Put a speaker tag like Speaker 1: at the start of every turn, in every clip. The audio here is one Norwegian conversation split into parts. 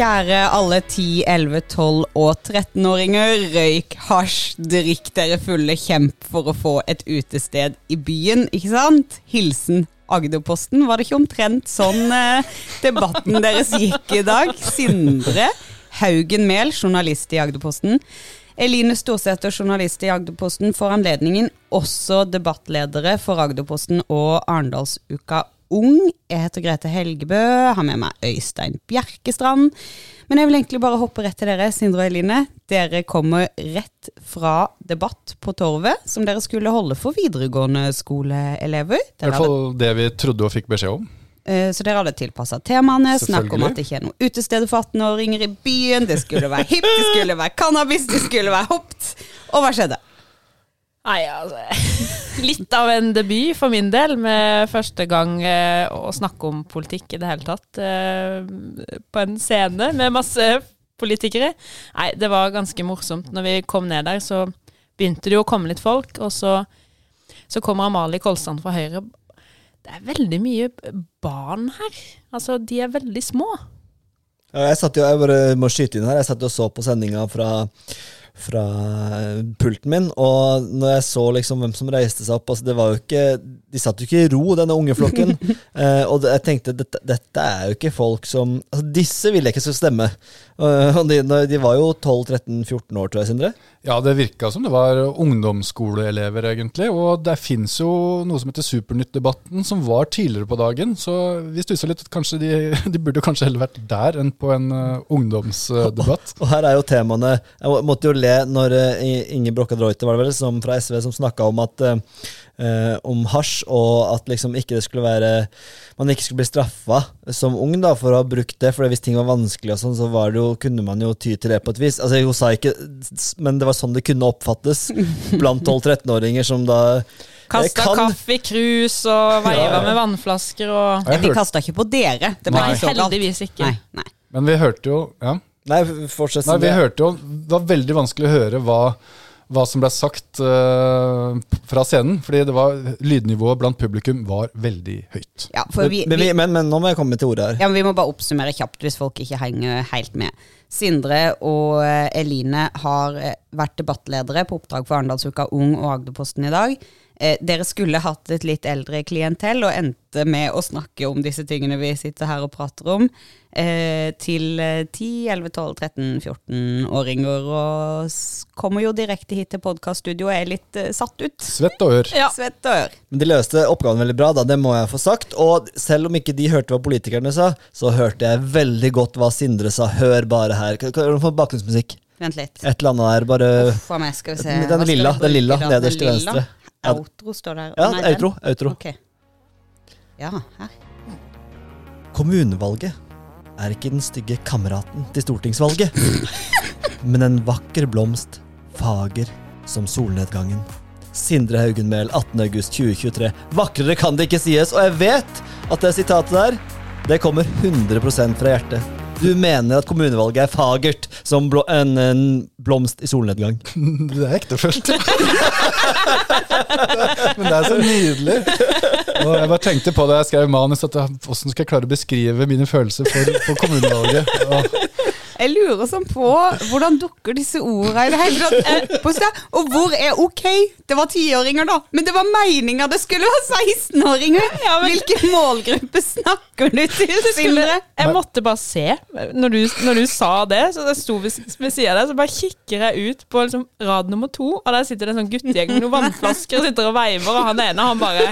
Speaker 1: Kjære alle 10-, 11-, 12- og 13-åringer. Røyk, hasj, drikk dere fulle, kjemp for å få et utested i byen, ikke sant? Hilsen Agderposten. Var det ikke omtrent sånn eh, debatten deres gikk i dag? Sindre Haugen Mehl, journalist i Agderposten. Eline Storsæter, journalist i Agderposten, får anledningen. Også debattledere for Agderposten og Arendalsuka Ung. Jeg heter Grete Helgebø, har med meg Øystein Bjerkestrand. Men jeg vil egentlig bare hoppe rett til dere, Sindre og Eline. Dere kommer rett fra debatt på Torvet, som dere skulle holde for videregående skoleelever.
Speaker 2: I hvert fall det vi trodde og fikk beskjed om.
Speaker 1: Eh, så dere hadde tilpassa temaene. Snakk om at det ikke er noe utested for 18-åringer i byen. Det skulle være hipp, det skulle være cannabis, det skulle være hopt. Og hva skjedde?
Speaker 3: Nei, altså Litt av en debut for min del, med første gang eh, å snakke om politikk i det hele tatt. Eh, på en scene med masse politikere. Nei, det var ganske morsomt. Når vi kom ned der, så begynte det jo å komme litt folk, og så, så kommer Amalie Kolstrand fra Høyre. Det er veldig mye barn her. Altså, de er veldig små.
Speaker 4: Jeg satt jo, jeg bare må skyte inn her, jeg satt og så på sendinga fra fra pulten min, og når jeg så liksom hvem som reiste seg opp altså det var jo ikke, De satt jo ikke i ro, denne unge flokken. eh, og jeg tenkte dette, dette, er jo ikke folk som altså Disse ville jeg ikke skulle stemme. Uh, de, de, var jo 12-13-14 år, tror jeg, Sindre?
Speaker 2: Ja, det virka som det var ungdomsskoleelever, egentlig. Og det fins jo noe som heter Supernytt-debatten, som var tidligere på dagen. Så vi stussa litt. Kanskje de, de, burde kanskje heller vært der enn på en uh, ungdomsdebatt.
Speaker 4: Og, og, her er jo temaene Jeg måtte jo le når uh, Inge Brokka Reuter var det vel, som, fra SV som snakka om at uh, eh, om hasj, og at liksom ikke det skulle være man ikke skulle bli straffa som ung da, for å ha brukt det. For hvis ting var vanskelig, og sånn, så var det jo, kunne man jo ty til det på et vis. Altså, Hun sa ikke Men det var sånn det kunne oppfattes blant 12-13-åringer som da
Speaker 3: Kasta kan... kaffe i krus og veiva ja. med vannflasker og
Speaker 1: ja, Vi kasta ikke på dere. Det
Speaker 3: var ikke Heldigvis ikke.
Speaker 1: Nei, nei.
Speaker 2: Men vi hørte jo Ja.
Speaker 4: Nei, fortsett.
Speaker 2: Nei, vi hørte jo Det var veldig vanskelig å høre hva hva som ble sagt uh, fra scenen. Fordi det var, lydnivået blant publikum var veldig høyt.
Speaker 1: Ja,
Speaker 4: vi, men, vi, men, men, nå må jeg komme til ordet her.
Speaker 1: Ja, men Vi må bare oppsummere kjapt hvis folk ikke henger helt med. Sindre og eh, Eline har eh, vært debattledere på oppdrag for Arendalsuka Ung og Agderposten i dag. Eh, dere skulle hatt et litt eldre klientell og endte med å snakke om disse tingene vi sitter her og prater om, eh, til 10, 11, 12, 13, 14-åringer. Og kommer jo direkte hit til podkaststudio og er litt eh, satt ut.
Speaker 2: Svett og ør.
Speaker 1: Ja. Svett og ør.
Speaker 4: Men de løste oppgaven veldig bra, da, det må jeg få sagt. Og selv om ikke de hørte hva politikerne sa, så hørte jeg veldig godt hva Sindre sa. Hør bare her. Hva er det for bakgrunnsmusikk?
Speaker 1: Vent litt.
Speaker 4: Et eller annet der. bare
Speaker 1: Uff, meg, skal vi se.
Speaker 4: Den lilla, den lilla nederst til venstre.
Speaker 1: Outro står der.
Speaker 4: Ja, Nei, outro. outro.
Speaker 1: Okay. Ja, her.
Speaker 4: Kommunevalget er ikke den stygge kameraten til stortingsvalget, men en vakker blomst, fager som solnedgangen. Sindre Haugenmæl, 18.8.2023. Vakrere kan det ikke sies, og jeg vet at det sitatet der, det kommer 100% fra hjertet. Du mener at kommunevalget er fagert som blå, en, en, blomst i solnedgang?
Speaker 2: Det er ektefølt. Men det er så nydelig. Og jeg bare tenkte på det jeg skrev manus, at hvordan skal jeg klare å beskrive mine følelser for, for kommunevalget? Og
Speaker 1: jeg lurer sånn på hvordan dukker disse ordene i det hele tatt Og hvor er ok? Det var tiåringer, da. Men det var meninga det skulle være 16-åringer! Ja, Hvilken målgruppe snakker du til, Sindre?
Speaker 3: Jeg måtte bare se. Når du, når du sa det, så jeg sto ved, ved sida av deg, så bare kikker jeg ut på liksom, rad nummer to, og der sitter det en sånn guttegjeng med noen vannflasker og sitter og veiver, og han ene, han bare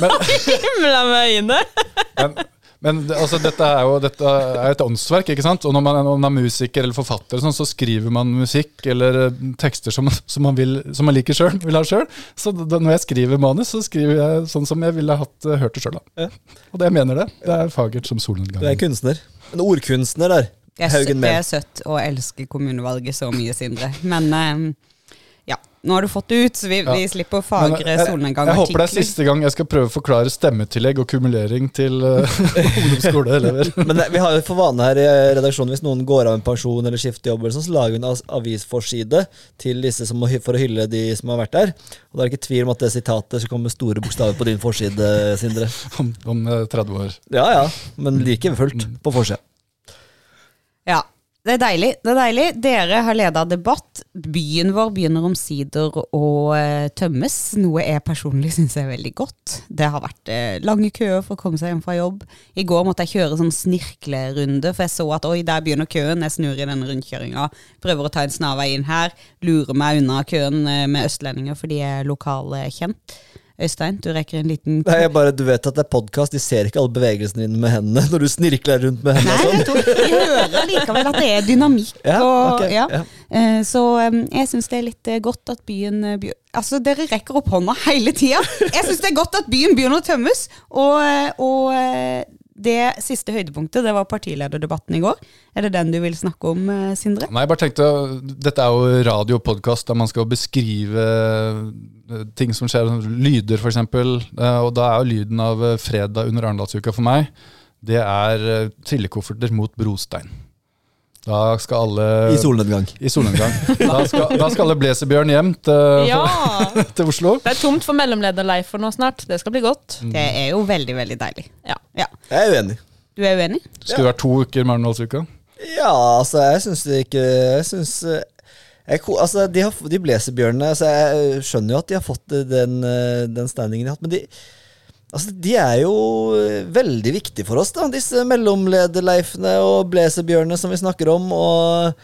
Speaker 3: Men, Himla med øynene.
Speaker 2: Men men altså, dette er jo dette er et åndsverk, ikke sant? Og når man, når man er musiker eller forfatter, sånn, så skriver man musikk eller eh, tekster som, som, man, vil, som man, liker sjøl, vil ha sjøl. Så da, når jeg skriver manus, så skriver jeg sånn som jeg ville hatt, uh, hørt det sjøl. Ja. Og det jeg mener det. Det er fagert som solnedgangen.
Speaker 4: Du er kunstner. En ordkunstner der.
Speaker 1: Haugen Mehl. Det er søtt å elske kommunevalget så mye, Sindre. Men uh, ja. Nå har du fått det ut, så vi,
Speaker 2: Ja.
Speaker 1: vi slipper
Speaker 2: å
Speaker 1: fagre
Speaker 2: solnedgangartikler. jeg, håper det er siste gang jeg skal prøve å forklare stemmetillegg og kumulering til uh, ungdomsskoleelever.
Speaker 4: Men eh, vi har jo for vane her i redaksjonen hvis noen går av en pensjon eller skifter jobb, eller sånn, så lager vi en avisforside til disse som må, for å hylle de som har vært der. Og det er ikke tvil om at det sitatet skal komme med store bokstaver på din forside, Sindre.
Speaker 2: Om, om eh, 30 år.
Speaker 4: Ja ja, men like fullt på forsida.
Speaker 1: Ja, det er deilig. det er deilig. Dere har leda debatt. Byen vår begynner omsider å eh, tømmes, noe jeg personlig syns er veldig godt. Det har vært eh, lange køer for å komme seg hjem fra jobb. I går måtte jeg kjøre sånn snirklerunde, for jeg så at oi, der begynner køen. Jeg snur i den rundkjøringa, prøver å ta en snarvei inn her. Lurer meg unna køen eh, med østlendinger fordi jeg er lokalkjent. Øystein, du rekker en liten
Speaker 4: Nei, jeg bare, Du vet at det er podkast, de ser ikke alle bevegelsene dine med hendene når du snirkler rundt med hendene.
Speaker 1: Nei,
Speaker 4: sånn.
Speaker 1: jeg vi hører likevel at det er dynamikk.
Speaker 4: Ja,
Speaker 1: og,
Speaker 4: okay,
Speaker 1: ja.
Speaker 4: ja.
Speaker 1: Eh, Så jeg syns det er litt eh, godt at byen eh, Altså, dere rekker opp hånda hele tida. Jeg syns det er godt at byen begynner å tømmes. Og, og det siste høydepunktet, det var partilederdebatten i går. Er det den du vil snakke om, eh, Sindre?
Speaker 2: Nei, jeg bare tenkte, Dette er jo radio og podkast der man skal beskrive eh, ting som skjer, lyder f.eks. Og da er jo lyden av eh, fredag under Arendalsuka for meg, det er eh, trillekofferter mot brostein. Da skal alle
Speaker 4: I solnedgang.
Speaker 2: I solnedgang. Da skal, da skal alle Blazebjørn hjem til,
Speaker 3: Ja!
Speaker 2: til Oslo.
Speaker 3: Det er tomt for mellomleder-Leifer nå snart. Det skal bli godt.
Speaker 2: Mm.
Speaker 1: Det er jo veldig, veldig deilig.
Speaker 3: Ja.
Speaker 1: Ja.
Speaker 4: Jeg er uenig.
Speaker 1: Du er uenig?
Speaker 2: Det skulle vært to uker med Arendalsuka.
Speaker 4: Ja, altså, jeg syns det ikke Jeg syns jeg, altså, de, har, de blazebjørnene altså, Jeg skjønner jo at de har fått den, eh, den standingen de har hatt, men de Altså, De er jo eh, veldig viktige for oss, da, disse mellomlederleifene og blazerbjørnene som vi snakker om. og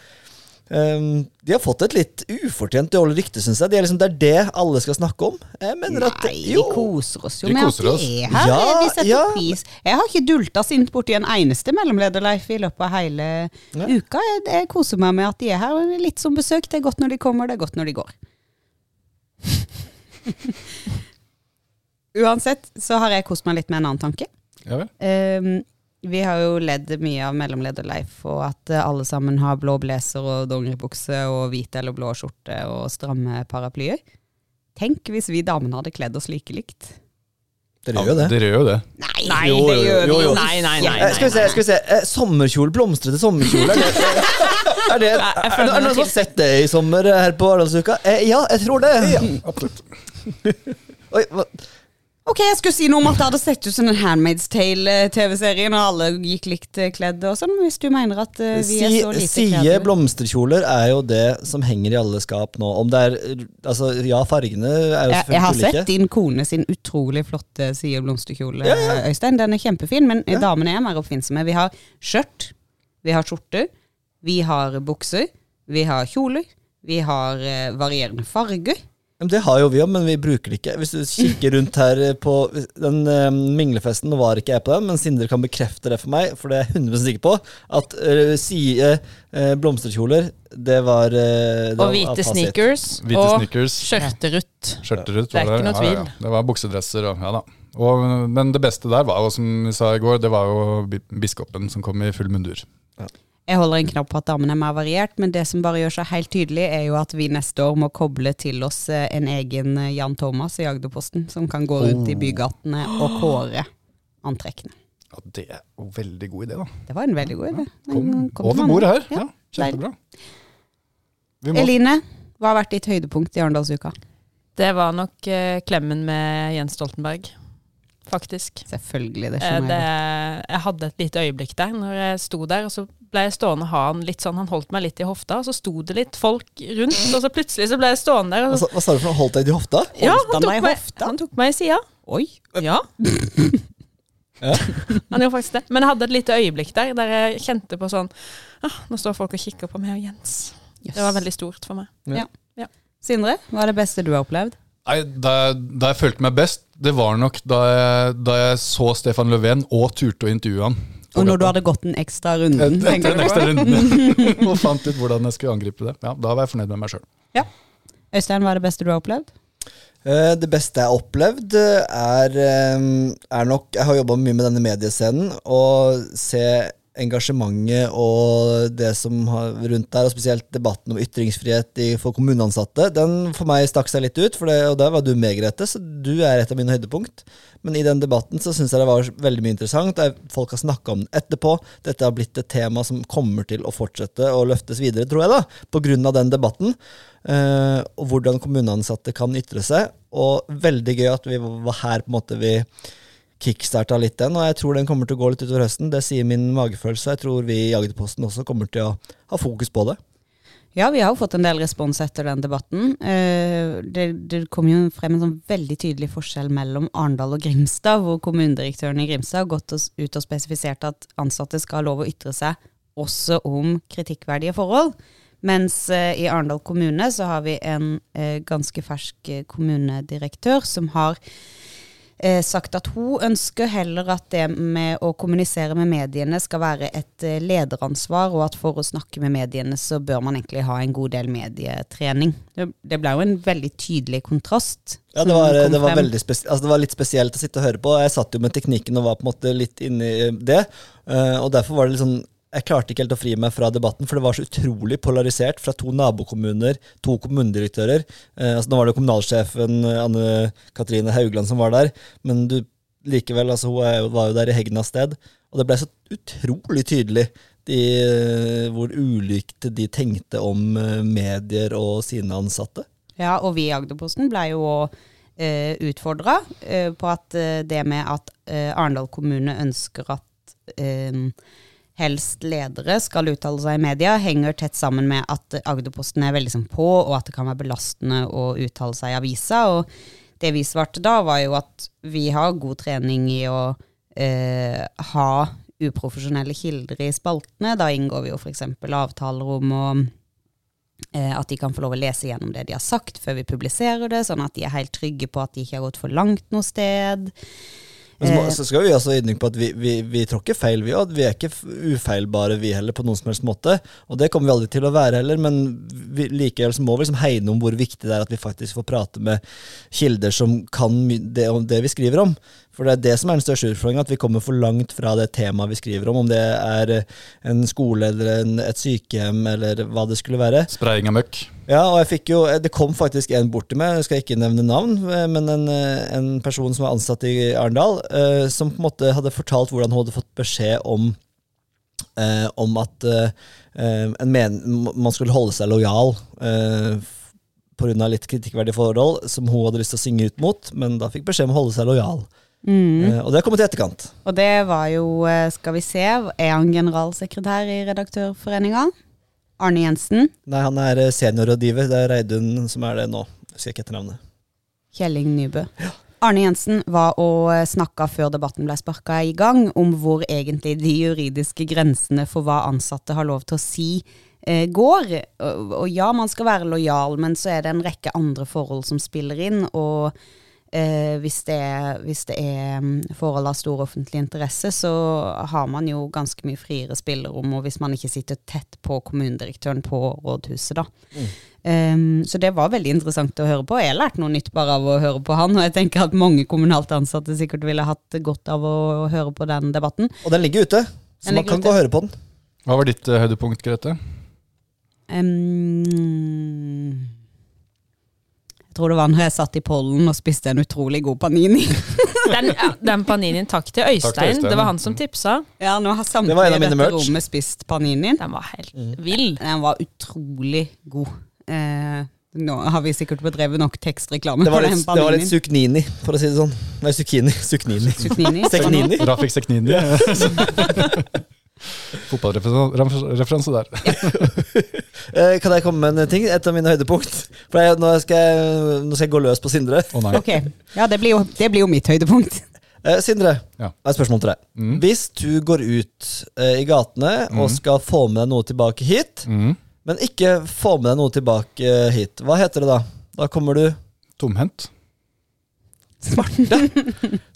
Speaker 4: um, De har fått et litt ufortjent dårlig rykte, syns jeg. De er, liksom, det er det alle skal snakke om. Jeg mener at
Speaker 1: Nei, vi koser oss jo med at de er her.
Speaker 4: Ja,
Speaker 1: vi setter
Speaker 4: ja.
Speaker 1: pris. Jeg har ikke dulta sint borti en eneste mellomlederleif i løpet av hele
Speaker 4: ja.
Speaker 1: uka. Jeg, jeg koser meg med at de er her. Litt som besøk. Det er godt når de kommer, det er godt når de går. Uansett så har jeg kost meg litt med en annen tanke.
Speaker 2: Ja vel.
Speaker 1: Um, vi har jo ledd mye av mellomlederleif, og at eh, alle sammen har blå blazer og dongeribukse og hvit eller blå skjorte og stramme paraplyer. Tenk hvis vi damene hadde kledd oss like likt.
Speaker 4: dere gjør jo det.
Speaker 2: Dere gjør jo det.
Speaker 1: Nei,
Speaker 3: Nei,
Speaker 4: Jo,
Speaker 1: det gjør vi
Speaker 4: jo,
Speaker 1: jo.
Speaker 4: jo.
Speaker 3: Nei, nei, nei.
Speaker 4: Skal vi se, skal vi se. Eh, sommerkjole, blomstrete sommerkjole. Er det, er det, er det, noen som har sett det i sommer eh, her på Arendalsuka? Eh, ja, jeg tror det.
Speaker 2: Absolutt.
Speaker 4: Oi, hva?
Speaker 1: Ok, jeg skulle si noe om at det hadde sett ut som den Handmaid's Tale-TV-serien, og alle gikk likt eh, kledd og sånn, hvis du mener at eh, vi er så lite
Speaker 4: Side
Speaker 1: kreative
Speaker 4: blomsterkjoler er jo det som henger i alle skap nå. Om det er Altså, ja, fargene er jo
Speaker 1: selvfølgelig ulike. jeg har sett din kone sin utrolig flotte side blomsterkjole,
Speaker 4: Ja, ja.
Speaker 1: Øystein. Den er kjempefin, men
Speaker 4: Ja.
Speaker 1: damene er mer oppfinnsomme. Vi har skjørt, vi har skjorter, vi har bukser, vi har kjoler, vi har eh, varierende farger.
Speaker 4: Men det har jo vi òg, men vi bruker det ikke. Hvis du kikker rundt her på den uh, minglefesten, nå var ikke jeg på den, men Sindre kan bekrefte det for meg, for det er jeg 100 sikker på, at uh, side uh, blomsterkjoler, det var eh, det
Speaker 3: Og hvite sneakers.
Speaker 2: Hvite
Speaker 3: og
Speaker 2: sneakers,
Speaker 3: skjørterutt.
Speaker 2: skjørterut.
Speaker 3: Det er
Speaker 2: var
Speaker 3: ikke noe
Speaker 2: tvil. ja, ja. Det var buksedresser og ja da. Og, men det beste der var jo, som vi sa i går, det var jo bi- biskopen som kom i full mundur.
Speaker 1: Jeg holder en knapp på at damene er mer variert, men det som bare gjør seg helt tydelig, er jo at vi neste år må koble til oss eh, en egen eh, Jan Thomas i Agderposten, som kan gå rundt i bygatene og kåre antrekkene.
Speaker 2: Ja, Det er en veldig god idé, da.
Speaker 1: Det var en veldig god idé.
Speaker 2: Kom
Speaker 1: Mm, kom
Speaker 2: over bordet her.
Speaker 1: Ja,
Speaker 2: Ja, kjempebra. Vi må,
Speaker 1: Eline, hva har vært ditt høydepunkt i Arendalsuka?
Speaker 3: Det var nok eh, klemmen med Jens Stoltenberg, faktisk.
Speaker 1: Selvfølgelig, det
Speaker 3: Eh,
Speaker 1: skjønner
Speaker 3: det,
Speaker 1: jeg.
Speaker 3: jeg hadde et lite øyeblikk der når jeg sto der, og så ble jeg stående og ha han litt sånn, han holdt meg litt i hofta, og så sto det litt folk rundt, og så plutselig så ble jeg stående der. Så,
Speaker 4: sa- hva sa du for noe? Holdt deg i hofta?
Speaker 3: ja,
Speaker 1: han
Speaker 3: tok,
Speaker 1: i
Speaker 3: meg,
Speaker 1: hofta?
Speaker 3: han tok meg i sida.
Speaker 1: Oi!
Speaker 3: Ja. Han gjorde faktisk det. Men jeg hadde et lite øyeblikk der der jeg kjente på sånn ah, Nå står folk og kikker på meg og Jens. Det var veldig stort for meg.
Speaker 1: Sindre, hva er det beste du har opplevd?
Speaker 2: nei, da, da jeg følte meg best, det var nok da jeg, da jeg så Stefan Löfven og turte å intervjue han.
Speaker 1: Og når du hadde gått den ekstra runden,
Speaker 2: Etter den ekstra runden. og fant ut hvordan jeg skulle angripe det. Ja, Da var jeg fornøyd med meg sjøl.
Speaker 1: Øystein, hva er det beste du har opplevd?
Speaker 4: Eh, Det beste jeg har opplevd, eh, er, eh, er nok Jeg har jobba mye med denne mediescenen, og se engasjementet og det som har rundt der, og spesielt debatten om ytringsfrihet for kommuneansatte, den for meg stakk seg litt ut, det, og der var du med, Grete, så du er et av mine høydepunkt. Men i den debatten så syns jeg det var veldig mye interessant. Er- Folk har snakka om den etterpå. Dette har blitt et tema som kommer til å fortsette å løftes videre, tror jeg, da, på grunn av den debatten. Eh, og hvordan kommuneansatte kan ytre seg. Og veldig gøy at vi var her på en måte vi kickstarta litt den, og jeg tror den kommer til å gå litt utover høsten. Det sier min magefølelse. Jeg tror vi i Agderposten også kommer til å ha fokus på det.
Speaker 1: Ja, vi har jo fått en del respons etter den debatten. Eh, Det, det kom jo frem en sånn veldig tydelig forskjell mellom Arendal og Grimstad, hvor kommunedirektøren i Grimstad har gått ut og spesifisert at ansatte skal ha lov å ytre seg også om kritikkverdige forhold. Mens eh, i Arendal kommune så har vi en eh, ganske fersk kommunedirektør som har eh, sagt at hun ønsker heller at det med å kommunisere med mediene skal være et eh, lederansvar, og at for å snakke med mediene så bør man egentlig ha en god del medietrening. Det, det ble jo en veldig tydelig kontrast.
Speaker 4: Ja, det var, det, var altså, det var litt spesielt å sitte og høre på. Jeg satt jo med teknikken og var på en måte litt inni det. eh, og derfor var det litt sånn Jeg klarte ikke helt å fri meg fra debatten, for det var så utrolig polarisert fra to nabokommuner, to kommunedirektører. Eh, altså, nå var det kommunalsjefen eh, Anne Katrine Haugland som var der, men du likevel, altså, hun var jo der i Hegnas sted. Og det ble så utrolig tydelig de, eh, hvor ulikt de tenkte om eh, medier og sine ansatte.
Speaker 1: Ja, og vi i Agderposten ble jo eh, utfordra på at det med at eh, Arendal kommune ønsker at eh, helst ledere skal uttale seg i media, henger tett sammen med at Agderposten er veldig sånn på, og at det kan være belastende å uttale seg i avisa. Og det vi svarte da, var jo at vi har god trening i å eh, ha uprofesjonelle kilder i spaltene. Da inngår vi jo f.eks. avtaler om å eh, at de kan få lov å lese gjennom det de har sagt før vi publiserer det, sånn at de er helt trygge på at de ikke har gått for langt noe sted.
Speaker 4: Men så, må,
Speaker 1: Eh.
Speaker 4: så skal vi også ydmyke på at vi, vi, vi tråkker feil, vi òg. Vi er ikke ufeilbare, vi heller, på noen som helst måte. Og det kommer vi aldri til å være heller, men vi, likevel så må vi liksom hegne om hvor viktig det er at vi faktisk får prate med kilder som kan det, om det vi skriver om. For det er det som er den største utfordringen, at vi kommer for langt fra det temaet vi skriver om. Om det er en skole eller en, et sykehjem eller hva det skulle være.
Speaker 2: Spraying av møkk.
Speaker 4: Ja, og jeg fikk jo, det kom faktisk en bort til meg, jeg skal ikke nevne navn, eh, men en, eh, en person som var ansatt i Arendal, eh, som på en måte hadde fortalt hvordan hun hadde fått beskjed om, uh, om at eh, man skulle holde seg lojal eh, pga. litt kritikkverdige forhold som hun hadde lyst til å synge ut mot, men da fikk beskjed om å holde seg lojal. Eh, og det har kommet i etterkant.
Speaker 1: Og det var jo, skal vi se, er han generalsekretær i Redaktørforeninga? Arne Jensen.
Speaker 4: Nei, han er seniorrådgiver, det er Reidun som er det nå. Jeg husker ikke etternavnet.
Speaker 1: Kjelling Nybø. Arne Jensen var og snakka før debatten ble sparka i gang, om hvor egentlig de juridiske grensene for hva ansatte har lov til å si eh, går. Og, ja, man skal være lojal, men så er det en rekke andre forhold som spiller inn. og eh, hvis, det er, hvis det er mm, forhold av stor offentlig interesse, så har man jo ganske mye friere spillerom, og hvis man ikke sitter tett på kommunedirektøren på rådhuset, da. Um, så det var veldig interessant å høre på. Jeg har lært noe nytt bare av å høre på han, og jeg tenker at mange kommunalt ansatte sikkert ville hatt godt av å høre på den debatten.
Speaker 4: Og den ligger ute, så
Speaker 1: Den
Speaker 4: man kan
Speaker 1: ute.
Speaker 4: gå og høre på den.
Speaker 2: Hva var ditt uh, høydepunkt, Grete?
Speaker 1: Um, jeg tror det var når jeg satt i pollen og spiste en utrolig god panini.
Speaker 3: Den, ja, den paninien, takk til Øystein.
Speaker 2: Øystein.
Speaker 3: Det var han som tipsa.
Speaker 1: ja, nå har
Speaker 4: samtidig
Speaker 1: samtlige i dette
Speaker 4: merch.
Speaker 1: rommet spist paninien.
Speaker 3: Den var helt vill.
Speaker 1: Den var utrolig god. Eh, nå har vi sikkert bedrevet nok tekstreklame
Speaker 4: Det var litt, det var litt suknini, for å si det sånn. Nei, zucchini. Suknini.
Speaker 1: suknini.
Speaker 4: Seknini.
Speaker 2: Rafik Seknini. Fotballreferanse der.
Speaker 4: Ja. kan jeg komme med en ting? Et av mine høydepunkt. For jeg, nå, skal jeg, nå skal jeg gå løs på Sindre.
Speaker 2: Oh, nei.
Speaker 1: Ok, ja det blir, jo, det blir jo mitt høydepunkt.
Speaker 4: Eh, Sindre,
Speaker 2: Ja.
Speaker 4: jeg har et spørsmål til deg.
Speaker 2: Mm.
Speaker 4: Hvis du går ut eh, i gatene og skal få med deg noe tilbake hit,
Speaker 2: Mm.
Speaker 4: Men ikke få med deg noe tilbake eh, hit, hva heter det da? Da kommer du
Speaker 2: Tomhendt.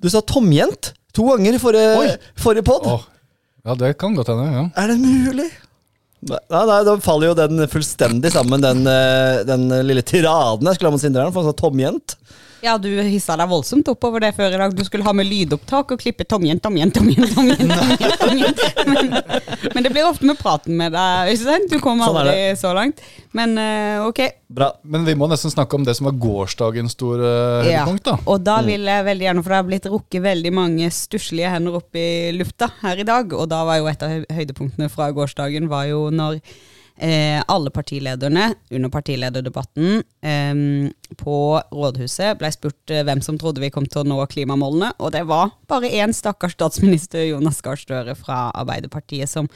Speaker 4: Du sa tomjent to ganger i forrige, forrige pod.
Speaker 2: Ja, det kan godt hende. ja.
Speaker 4: Er det mulig? Nei, nei, Da faller jo den fullstendig sammen, den, eh, den lille tiraden jeg skulle ha med Sindre. For han sa tomjent.
Speaker 1: Ja, du hissa deg voldsomt oppover det før i dag. Du skulle ha med lydopptak og klippe Tom igjen, Tom igjen, Tom igjen, Tom igjen. Tom igjen, Tom igjen. Men, men det blir ofte med praten med deg, Øystein. Du kommer
Speaker 4: Sånn
Speaker 1: aldri så langt. Men eh, ok.
Speaker 4: Bra.
Speaker 2: Men vi må nesten snakke om det som var gårsdagens store
Speaker 1: Ja.
Speaker 2: høydepunkt. da.
Speaker 1: Og da vil jeg veldig gjerne, for det har blitt rukket veldig mange stusslige hender opp i lufta her i dag. Og da var jo et av høydepunktene fra gårsdagen var jo når eh, alle partilederne under partilederdebatten eh, på rådhuset ble spurt eh, hvem som trodde vi kom til å nå klimamålene. Og det var bare én stakkars statsminister, Jonas Gahr Støre fra Arbeiderpartiet, som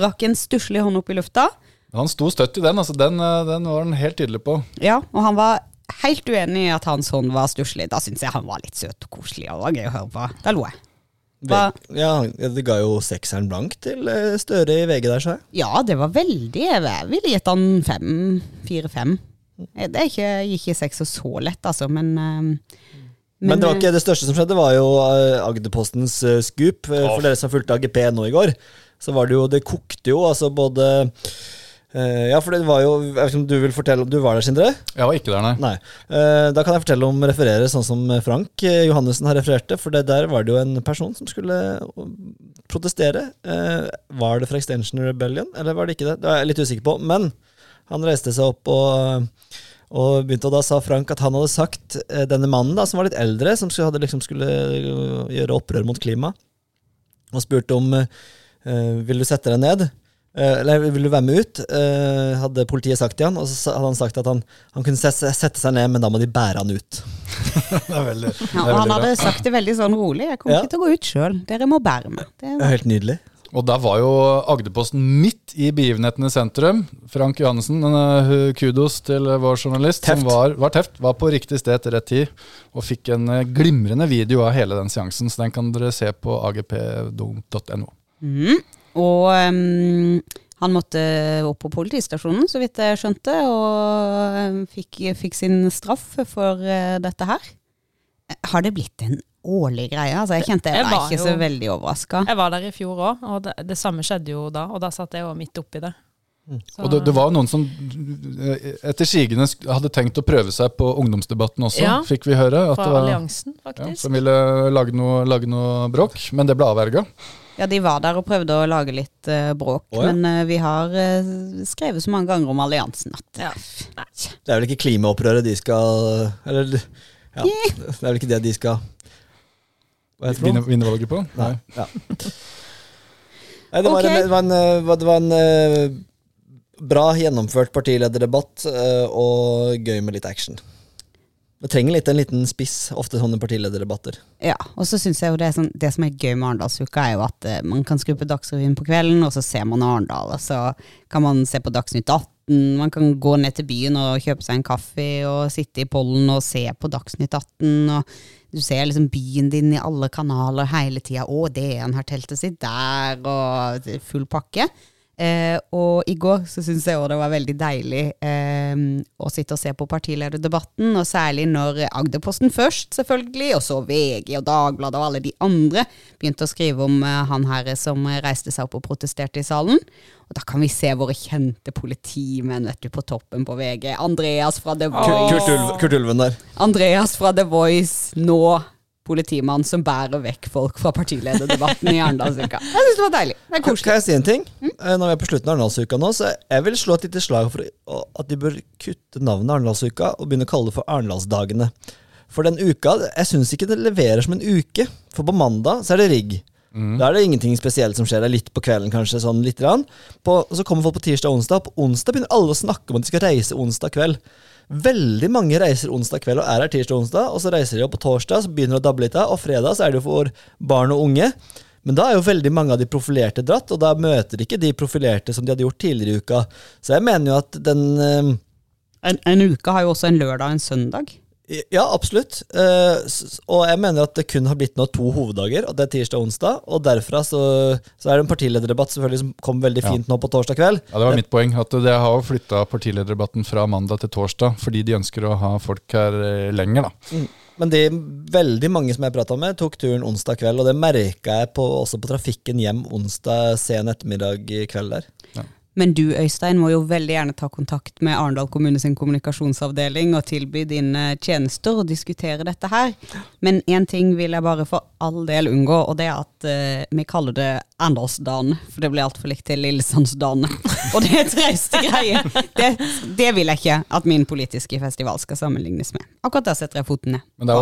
Speaker 1: rakk en stusslig hånd opp i lufta.
Speaker 2: Han sto støtt i den. altså Den, eh, den var han helt tydelig på.
Speaker 1: Ja, og han var helt uenig i at hans hånd var stusslig. Da syns jeg han var litt søt og koselig, og var gøy å høre på. Da lo jeg. Hva?
Speaker 4: Ja, det ga jo sekseren blank til eh, Støre i VG der, sa jeg.
Speaker 1: Ja, det var veldig Jeg ville gitt han fem, fire-fem. Det er ikke, ikke seks og så lett, altså, men men
Speaker 4: Men, det var
Speaker 1: eh,
Speaker 4: ikke det største som skjedde, var jo eh, Agderpostens eh, scoop. Eh, For dere som fulgte AGP nå i går, så var det jo Det kokte jo, altså både eh, Ja, for det var jo Jeg vet ikke om du vil fortelle om Du var der, Sindre?
Speaker 2: Jeg var ikke der, nei.
Speaker 4: Nei. Uh, Da kan jeg fortelle om referere sånn som Frank uh, Johannessen har referert det. For det der var det jo en person som skulle eh, protestere. Eh, Var det fra Extension Rebellion, eller var det ikke det? Det er jeg litt usikker på. Men han reiste seg opp og, og begynte, og da sa Frank at han hadde sagt eh, denne mannen da, som var litt eldre, som skulle, hadde liksom skulle eh, gjøre opprør mot klima, og spurte om uh, vil du sette deg ned. Eh, eller vil du være med ut? Eh, hadde politiet sagt til han, og så hadde han sagt at han, han kunne sette, seg ned, men da må de bære han ut.
Speaker 2: Det er veldig, det
Speaker 1: ja,
Speaker 2: er
Speaker 1: og han
Speaker 2: hadde bra.
Speaker 1: sagt det veldig sånn rolig. Jeg kommer
Speaker 4: Ja.
Speaker 1: ikke til å gå ut sjøl. Dere må bære meg. Det
Speaker 4: er helt nydelig.
Speaker 2: Og der var jo Agderposten midt i begivenhetene i sentrum. Frank Johannessen, eh, kudos til vår journalist,
Speaker 4: Teft.
Speaker 2: som var, var teft, var på riktig sted til rett tid, og fikk en glimrende video av hele den seansen, så den kan dere se på agp.no.
Speaker 1: Mhm. Og um, han måtte opp på politistasjonen, så vidt jeg skjønte, og ehm, fikk, fikk sin straff for uh, dette her. Har det blitt en årlig greie? Altså, jeg kjente jeg
Speaker 3: Jeg
Speaker 1: var
Speaker 3: ikke
Speaker 1: ikke så veldig overraska.
Speaker 3: Jeg var der i fjor òg, og det, det samme skjedde jo da. Og da satt jeg jo midt oppi det. Så-
Speaker 2: Og det, det var noen som eh, etter sigende hadde tenkt å prøve seg på ungdomsdebatten også,
Speaker 3: Ja.
Speaker 2: fikk vi høre. At
Speaker 3: Fra
Speaker 2: det var,
Speaker 3: alliansen,
Speaker 2: ja,
Speaker 3: faktisk.
Speaker 2: som ville lage noe, lage noe bråk, men det ble avverga.
Speaker 1: Ja, de var der og prøvde å lage litt uh, bråk,
Speaker 4: oh, ja.
Speaker 1: men uh, vi har uh, skrevet så mange ganger om alliansen at
Speaker 3: Ja.
Speaker 4: Det er vel ikke klimaopprøret de skal Eller ja, det er vel ikke det de skal Hva heter det?
Speaker 2: Vinne, valget på. Nei.
Speaker 4: Ja. Nei, det var
Speaker 1: okay.
Speaker 4: en, det var en, det var en bra gjennomført partilederdebatt og gøy med litt action. Det trenger litt en liten spiss, ofte sånne partilederdebatter.
Speaker 1: Ja, og så synes jeg jo det, sånn, det som er gøy med Arendalsuka, er jo at uh, man kan skru på Dagsrevyen på kvelden, og så ser man Arendal, og så kan man se på Dagsnytt 18, man kan gå ned til byen og kjøpe seg en kaffe og sitte i pollen og se på Dagsnytt 18, og du ser liksom byen din i alle kanaler hele tida. Å, DN har teltet sitt der, og full pakke. Eh, og i går så syns jeg også det var veldig deilig eh, å sitte og se på partilederdebatten, og særlig når Agderposten først, selvfølgelig, og så VG og Dagbladet og alle de andre begynte å skrive om eh, han her som reiste seg opp og protesterte i salen. Og da kan vi se våre kjente politimenn vet du, på toppen på VG. Andreas fra The. Voice.
Speaker 4: Kurt, Kurt Ulven der.
Speaker 1: Andreas fra The Voice, nå politimann som bærer vekk folk fra partilederdebatten i Arendalsuka. Jeg syns det var deilig. Det er
Speaker 4: Kan,
Speaker 1: koselig.
Speaker 4: kan jeg si en ting? Mm? Når vi er på slutten av Arendalsuka nå, så jeg vil slå et lite slag for at de bør kutte navnet Arendalsuka og begynne å kalle det for Arendalsdagene. For den uka, jeg syns ikke det leverer som en uke. For på mandag så er det rigg. Da er det ingenting spesielt som skjer. Det er litt på kvelden, kanskje. sånn litt rann. På, så kommer folk på tirsdag og onsdag. På onsdag begynner alle å snakke om at de skal reise onsdag kveld. Veldig mange reiser onsdag kveld og er her tirsdag og onsdag, og så reiser de opp på torsdag, så begynner det å dabbe litt av, og fredag så er det jo for barn og unge. Men da er jo veldig mange av de profilerte dratt, og da møter de ikke de profilerte som de hadde gjort tidligere i uka. Så jeg mener jo at den eh,
Speaker 1: En, en uke har jo også en lørdag og en søndag.
Speaker 4: Ja, absolutt. Eh, og jeg mener at det kun har blitt nå to hoveddager, og det er tirsdag og onsdag. Og derfra så, så er det en partilederdebatt selvfølgelig som kom veldig
Speaker 2: Ja.
Speaker 4: fint nå på torsdag kveld.
Speaker 2: Ja, Det var mitt poeng. at Det har flytta partilederdebatten fra mandag til torsdag, fordi de ønsker å ha folk her eh, lenger. da.
Speaker 4: Men de veldig mange som jeg prata med, tok turen onsdag kveld, og det merka jeg på, også på trafikken hjem onsdag sen ettermiddag kveld der.
Speaker 1: Men du Øystein må jo veldig gjerne ta kontakt med Arendal kommune sin kommunikasjonsavdeling og tilby dine tjenester og diskutere dette her. Men én ting vil jeg bare for all del unngå, og det er at uh, vi kaller det Arendalsdagen. For det blir altfor likt til Lillesandsdagen. Og det er trauste greier. Det, det vil jeg ikke at min politiske festival skal sammenlignes med. Akkurat der setter jeg foten ned.
Speaker 2: Men det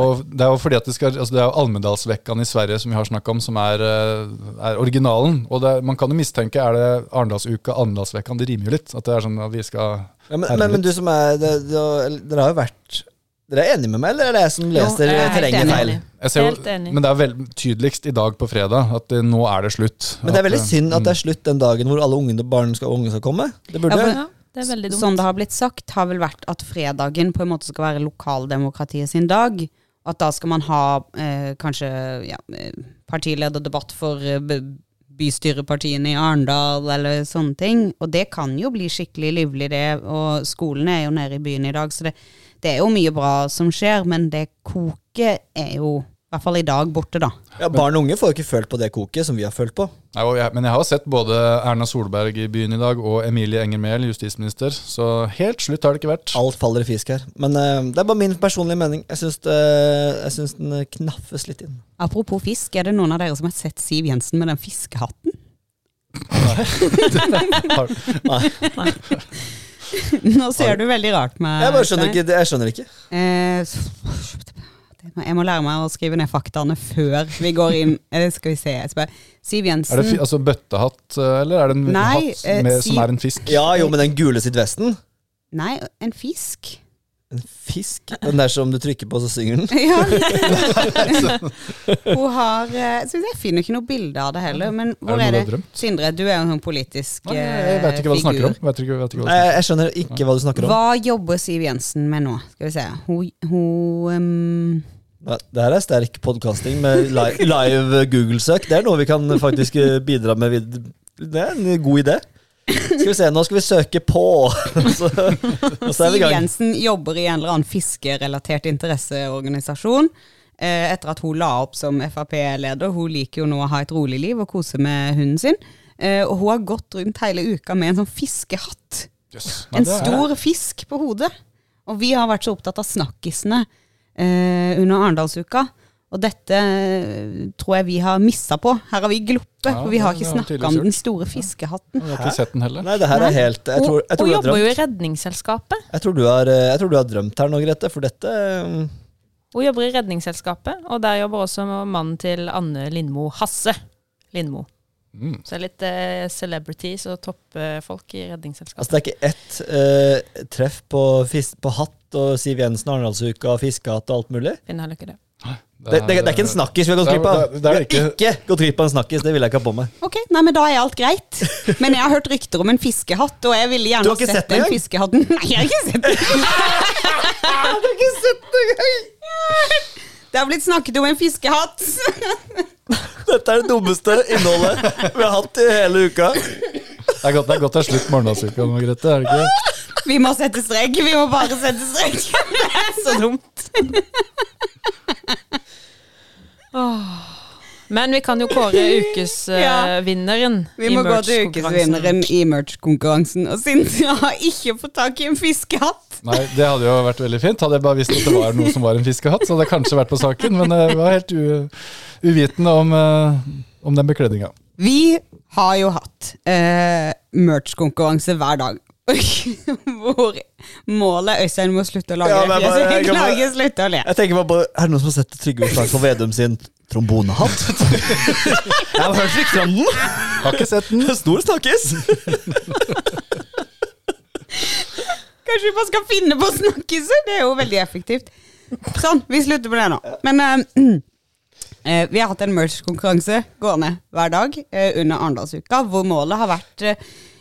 Speaker 2: er jo, fordi at det, skal, altså det er jo Almedalsvekkan i Sverige som vi har snakka om, som er, eh, er originalen. Og det, man kan jo mistenke er det Arendalsuka, Almedalsvekkan. Det rimer jo litt. At det er sånn at vi skal
Speaker 4: Ja, men, men, men du som er det, det, Dere har jo vært Dere er enige med meg, eller er det jeg som leser
Speaker 1: jeg er
Speaker 4: terrenget
Speaker 1: enig.
Speaker 4: feil?
Speaker 2: jeg ser jo,
Speaker 3: Helt enig.
Speaker 2: Men det er vel tydeligst i dag på fredag at det, nå er det slutt.
Speaker 4: Men det er veldig
Speaker 2: At, eh,
Speaker 4: synd at det er slutt den dagen hvor alle ungene, barn skal, unge skal komme. Det burde
Speaker 1: Ja, men,
Speaker 3: Ja, det er dumt.
Speaker 1: Som det har blitt sagt, har vel vært at fredagen på en måte skal være lokaldemokratiet sin dag. At da skal man ha eh, kanskje ja, eh, partilederdebatt for eh, bystyrepartiene i Arendal eller sånne ting. Og det kan jo bli skikkelig livlig, det. Og skolen er jo nede i byen i dag, så det, det er jo mye bra som skjer. Men det koket er jo, i hvert fall i dag, borte, da.
Speaker 4: Ja, Barn og unge får jo ikke følt på det koket som vi har følt på.
Speaker 2: Nei, jeg, men jeg har sett både Erna Solberg i byen i dag og Emilie Enger Mehl, justisminister. Så helt slutt har det ikke vært.
Speaker 4: Alt faller i fisk her. Men uh, det er bare min personlige mening. Jeg syns, det, jeg syns den eh, knaffes litt inn.
Speaker 1: Apropos fisk, er det noen av dere som har sett Siv Jensen med den fiskehatten?
Speaker 2: Nei. Nei.
Speaker 1: Nå ser du veldig rart med.
Speaker 4: Jeg bare skjønner ikke. Jeg skjønner ikke.
Speaker 1: Eh, jeg må lære meg å skrive ned faktaene før vi går inn. Skal vi se. Jeg spør. Siv
Speaker 2: Er det altså bøttehatt, eh, eller er det en
Speaker 1: Nei,
Speaker 2: hatt
Speaker 1: eh,
Speaker 2: med,
Speaker 1: Siv...
Speaker 2: som er en fisk?
Speaker 4: Ja jo, med den gule sitt-vesten.
Speaker 1: Nei, en fisk.
Speaker 4: En fisk. Den der som du trykker på, så synger den.
Speaker 1: Ja. Hun har eh, se, Jeg finner ikke noe bilde av det heller. Men hvor
Speaker 2: det
Speaker 1: er det?
Speaker 2: du har drømt?
Speaker 1: Sindre, du er jo en sånn politisk
Speaker 2: Nei,
Speaker 1: eh,
Speaker 2: jeg vet ikke hva du snakker om.
Speaker 1: figur.
Speaker 2: Ikke, hva du snakker om.
Speaker 4: jeg skjønner ikke hva du snakker om.
Speaker 1: Hva jobber Siv Jensen med nå? Skal vi se. Hun, hun
Speaker 4: Nei, Det her er sterk podkasting med li live Google-søk. Det er noe vi kan faktisk eh, bidra med. Det er en god idé. Skal vi se, nå skal vi søke på. så, så er vi i
Speaker 1: Siv. Jensen jobber i en eller annen fiskerelatert interesseorganisasjon. Eh, etter at hun la opp som Frp-leder. Hun liker jo nå å ha et rolig liv og kose med hunden sin. Eh, og hun har gått rundt hele uka med en sånn fiskehatt.
Speaker 2: Yes.
Speaker 1: En stor fisk på hodet. Og vi har vært så opptatt av snakkisene eh, under Arendalsuka. Og dette eh, tror jeg vi har missa på. Her har vi gloppet,
Speaker 2: Ja,
Speaker 1: for vi har ikke snakka om den store fiskehatten.
Speaker 2: Jeg har ikke sett den heller.
Speaker 4: Nei, det her er helt Jeg tror, jeg tror,
Speaker 3: Hun
Speaker 4: du, har
Speaker 3: jobber jo i Redningsselskapet.
Speaker 4: jeg, tror du har, eh, jeg tror du har drømt her nå, Grete, for dette eh,
Speaker 3: Hun jobber i Redningsselskapet, og der jobber også mannen til Anne Lindmo, Hasse Lindmo.
Speaker 2: Mm.
Speaker 3: Så det er litt eh, celebrities og toppfolk i Redningsselskapet.
Speaker 4: Altså, det er ikke ett eh, treff på, på hatt og Siv Jensen, Arendalsuka, fiskehatt og alt mulig.
Speaker 3: Finner heller ikke det.
Speaker 4: Det, det, det er ikke en snakkis vi har gått
Speaker 2: Det
Speaker 4: glipp av.
Speaker 2: det
Speaker 4: Vi har ikke gått glipp av en snakkis, det vil jeg ikke ha på meg.
Speaker 1: Ok, nei, men da er alt greit. Men jeg har hørt rykter om en fiskehatt, og jeg ville gjerne
Speaker 4: har sett
Speaker 1: sett
Speaker 4: den
Speaker 1: fiskehatten. Nei, jeg har ikke sett den. Jeg har ikke sett den engang. Det har blitt snakket om en fiskehatt.
Speaker 4: Dette er det dummeste innholdet vi har hatt i hele uka.
Speaker 2: Det er godt det er, godt det er slutt morgendagsuka nå, Grete. Er det ikke?
Speaker 1: Vi må sette strek. Vi må bare sette strek. Det er så dumt.
Speaker 3: Men vi kan jo kåre
Speaker 1: Ja.
Speaker 3: ukesvinneren
Speaker 1: Vi må gå til ukesvinneren i merch-konkurransen. Og Sindre har ikke fått tak i en fiskehatt.
Speaker 2: Nei, det hadde jo vært veldig fint. Hadde jeg bare visst at det var noe som var en fiskehatt, så hadde jeg kanskje vært på saken, men jeg var helt u uvitende om, eh, om den bekledninga.
Speaker 1: Vi har jo hatt eh, merch-konkurranse hver dag. Hvor målet Øystein må slutte å lage
Speaker 4: Ja, men jeg
Speaker 1: jeg,
Speaker 4: jeg kan
Speaker 1: slutte å le.
Speaker 4: Jeg tenker bare på, Er det noen som har sett Trygve Slagsvold Vedum sin trombonehatt? Jeg har hørt rykter om den.
Speaker 2: Har ikke sett den.
Speaker 4: Stor snakkis.
Speaker 1: Kanskje vi bare skal finne på snakkiser? Det er jo veldig effektivt. Sånn, vi slutter på det nå. Men uh, eh, vi har hatt en merch-konkurranse gående hver dag uh, under Arendalsuka, hvor målet har vært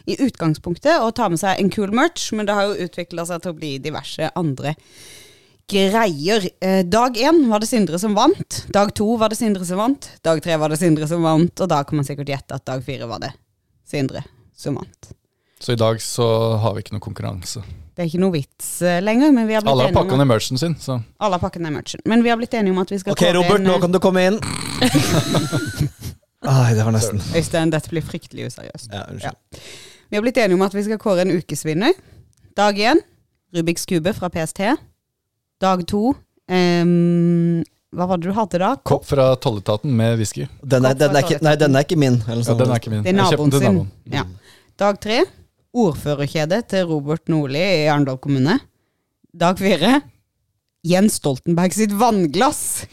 Speaker 1: i utgangspunktet å ta med seg en cool merch, men det har jo utvikla seg til å bli diverse andre greier. Eh, dag én var det Sindre som vant. Dag to var det Sindre som vant. Dag tre var det Sindre som vant, og da kan man sikkert gjette at dag fire var det Sindre som vant.
Speaker 2: Så i dag så har vi ikke noe konkurranse.
Speaker 1: Det er ikke noe vits eh, lenger, men vi har blitt
Speaker 2: Alle har pakka ned merchen sin, så
Speaker 1: alle har pakket ned merchen. Men vi har blitt enige om at vi skal
Speaker 4: Ok, Robert, nå kan du komme inn. Ai, det var nesten.
Speaker 1: Øystein, dette blir fryktelig useriøst.
Speaker 4: Ja, unnskyld.
Speaker 1: Vi har blitt enige om at vi skal kåre en ukesvinner. Dag én Rubiks kube fra PST. Dag to um, Hva var det du hadde da?
Speaker 2: Kopp fra tolletaten med whisky.
Speaker 4: Den er, den er ikke, nei, den er ikke min. Eller
Speaker 2: Ja, den er ikke min.
Speaker 1: Det er naboen sin.
Speaker 2: naboen.
Speaker 1: Ja. Dag tre ordførerkjede til Robert Nordli i Arendal kommune. Dag fire Jens Stoltenberg sitt vannglass.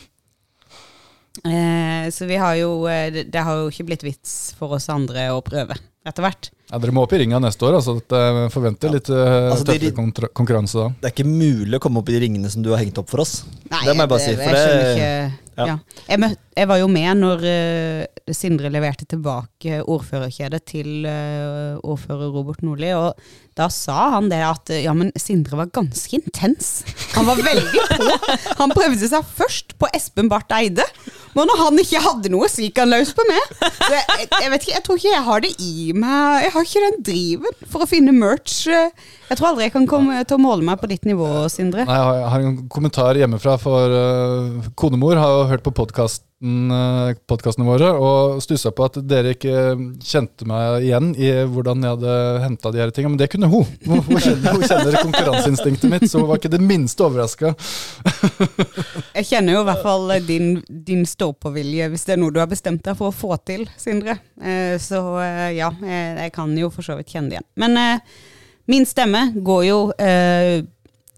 Speaker 1: Eh, så vi har jo eh, det, det har jo ikke blitt vits for oss andre å prøve etter hvert.
Speaker 2: Ja, dere må opp i ringa neste år, altså. Jeg forventer litt uh,
Speaker 4: Altså,
Speaker 2: tøffere konkurranse da.
Speaker 4: Det er ikke mulig å komme opp i de ringene som du har hengt opp for oss.
Speaker 1: Nei,
Speaker 4: det må jeg bare si. For
Speaker 1: jeg
Speaker 4: det,
Speaker 1: ikke
Speaker 4: ja.
Speaker 1: ja. jeg, møt, jeg var jo med når uh, Sindre leverte tilbake ordførerkjedet til uh, ordfører Robert Nordli, og da sa han det at eh, ja, men Sindre var ganske intens. Han var veldig på. Han prøvde seg først på Espen Barth Eide, men når han ikke hadde noe, så gikk han løs på meg. Så jeg, jeg, jeg vet ikke, jeg tror ikke jeg har det i meg. Jeg har ikke den driven for å finne merch. Jeg tror aldri jeg kan komme til å måle meg på ditt nivå, Sindre.
Speaker 2: Nei, jeg har, en kommentar hjemmefra, for uh, konemor har jo hørt på podkasten, uh, podcastene våre og stussa på at dere ikke kjente meg igjen i hvordan jeg hadde henta de her tingene, men det kunne hun. Hun, kjenner, hun kjenner konkurranseinstinktet mitt, så hun var ikke det minste overraska.
Speaker 1: Jeg kjenner jo i hvert fall din, din stå-på-vilje, hvis det er noe du har bestemt deg for å få til, Sindre. Eh, Så eh, ja, jeg, kan jo for så vidt kjenne det igjen. Men eh, min stemme går jo eh,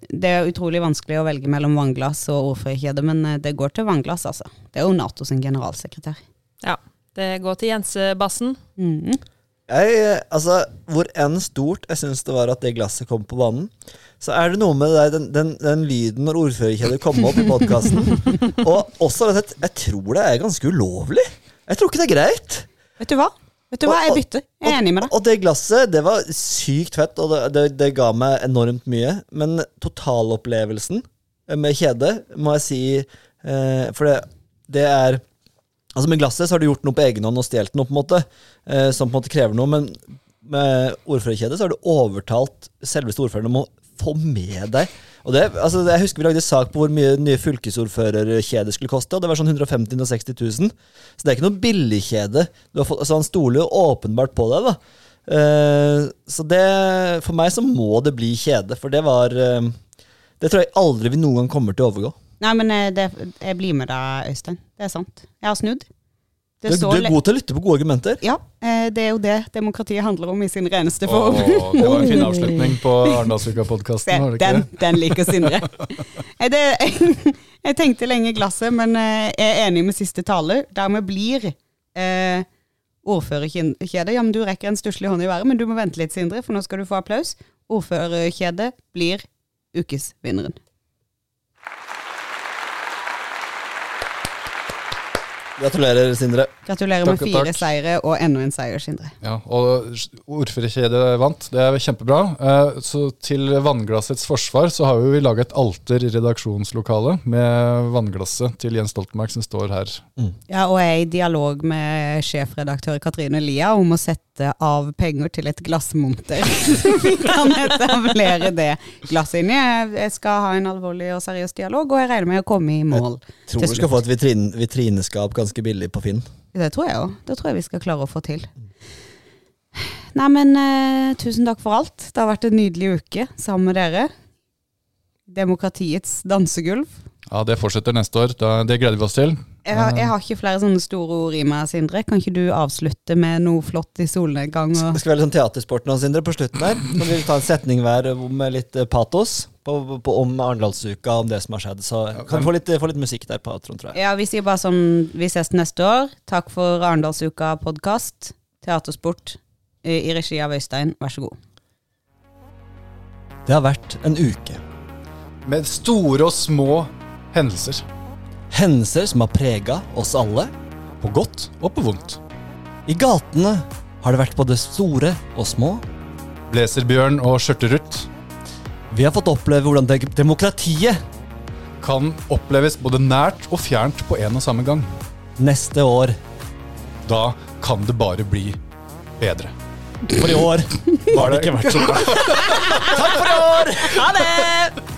Speaker 1: Det er utrolig vanskelig å velge mellom vannglass og ordførerkjede, men eh, det går til vannglass, altså. Det er jo Nato sin generalsekretær.
Speaker 3: Ja. Det går til Jensebassen.
Speaker 1: Mm.
Speaker 4: Jeg, eh, altså, hvor enn stort jeg syns det var at det glasset kom på banen, så er det noe med det der, den, den, den lyden når ordførerkjedet kom opp i podkasten. og også jeg tror det er ganske ulovlig. Jeg tror ikke det er greit.
Speaker 1: Vet du hva? Vet du hva, jeg bytter. Jeg er enig med deg.
Speaker 4: Og det glasset, det var sykt fett, og det, det, det ga meg enormt mye. Men totalopplevelsen med kjede, må jeg si eh, For det, det er Altså Med glasset så har du gjort noe på egen hånd og stjålet noe, på en måte, eh, som på en måte krever noe. Men med ordførerkjede så har du overtalt selveste ordføreren om å få med deg og det, altså Jeg husker vi lagde sak på hvor mye nye fylkesordførerkjeder skulle koste, og det var sånn 150 000-160 000. Så det er ikke noe billigkjede. Du Altså Han stoler jo åpenbart på deg, da. Eh, så det For meg så må det bli kjede, for det var uh, Det tror jeg aldri vi noen gang kommer til å overgå.
Speaker 1: Nei, men eh, det, jeg blir med deg, Øystein. Det er sant. Jeg har snudd.
Speaker 4: Du,
Speaker 1: Det
Speaker 4: du
Speaker 1: står
Speaker 4: er god til å lytte på gode argumenter.
Speaker 1: Ja, eh, det er jo det demokratiet handler om i sin reneste form.
Speaker 2: Åh, det var en fin avslutning på Arendalsuka-podkasten,
Speaker 1: Den, den liker Sindre. Eh, det, jeg tenkte lenge glasset, men eh, jeg er enig med siste taler. Dermed blir eh, ordførerkjede Ja, men du rekker en stusslig hånd i været, men du må vente litt, Sindre, for nå skal du få applaus. Ordførerkjede blir ukesvinneren.
Speaker 4: Gratulerer, Sindre.
Speaker 1: Gratulerer
Speaker 2: Takk
Speaker 1: med fire
Speaker 2: takk.
Speaker 1: seire og enda en seier, Sindre.
Speaker 2: Ja, og ordførerkjedet vant, det er kjempebra. Eh, Så til vannglassets forsvar så har vi laga et alter i redaksjonslokalet med vannglasset til Jens Stoltenberg som står her.
Speaker 1: Ja, og jeg er i dialog med sjefredaktør Katrine Lia om å sette av penger til et glassmonter. Så vi kan etablere det glasset inni. Jeg- Jeg skal ha en alvorlig og seriøs dialog, og jeg regner med å komme i mål.
Speaker 4: Tror
Speaker 1: Til
Speaker 4: du skal få et vitrin, vitrineskap ganske billig på Finn.
Speaker 1: Det tror jeg òg. Det tror jeg vi skal klare å få til. Nei, men uh, tusen takk for alt. Det har vært en nydelig uke sammen med dere. Demokratiets dansegulv.
Speaker 2: Ja, Det fortsetter neste år. Da, det gleder vi oss til.
Speaker 1: Jeg har, jeg har ikke flere sånne store ord i meg, Sindre. Kan ikke du avslutte med noe flott i solnedgang? Og
Speaker 4: Det skal være litt sånn teatersport nå, Sindre, på slutten her. Kan vi ta en setning hver med litt eh, patos på, på, om Arendalsuka, om det som har skjedd. Så kan vi få litt, få litt musikk der på, Trond, tror jeg.
Speaker 1: Ja, vi sier bare sånn Vi ses neste år. Takk for Arendalsuka podkast. Teatersport i i regi av Øystein. Vær så god.
Speaker 4: Det har vært en uke.
Speaker 2: Med store og små hendelser.
Speaker 4: Hendelser som har prega oss alle.
Speaker 2: På godt og på vondt.
Speaker 4: I gatene har det vært både store og små.
Speaker 2: Blazerbjørn og skjørterutt
Speaker 4: Vi har fått oppleve hvordan de demokratiet
Speaker 2: kan oppleves både nært og fjernt på en og samme gang.
Speaker 4: neste år
Speaker 2: Da kan det bare bli bedre.
Speaker 4: For i år har det ikke vært så bra. Takk for i år!
Speaker 1: Ha det!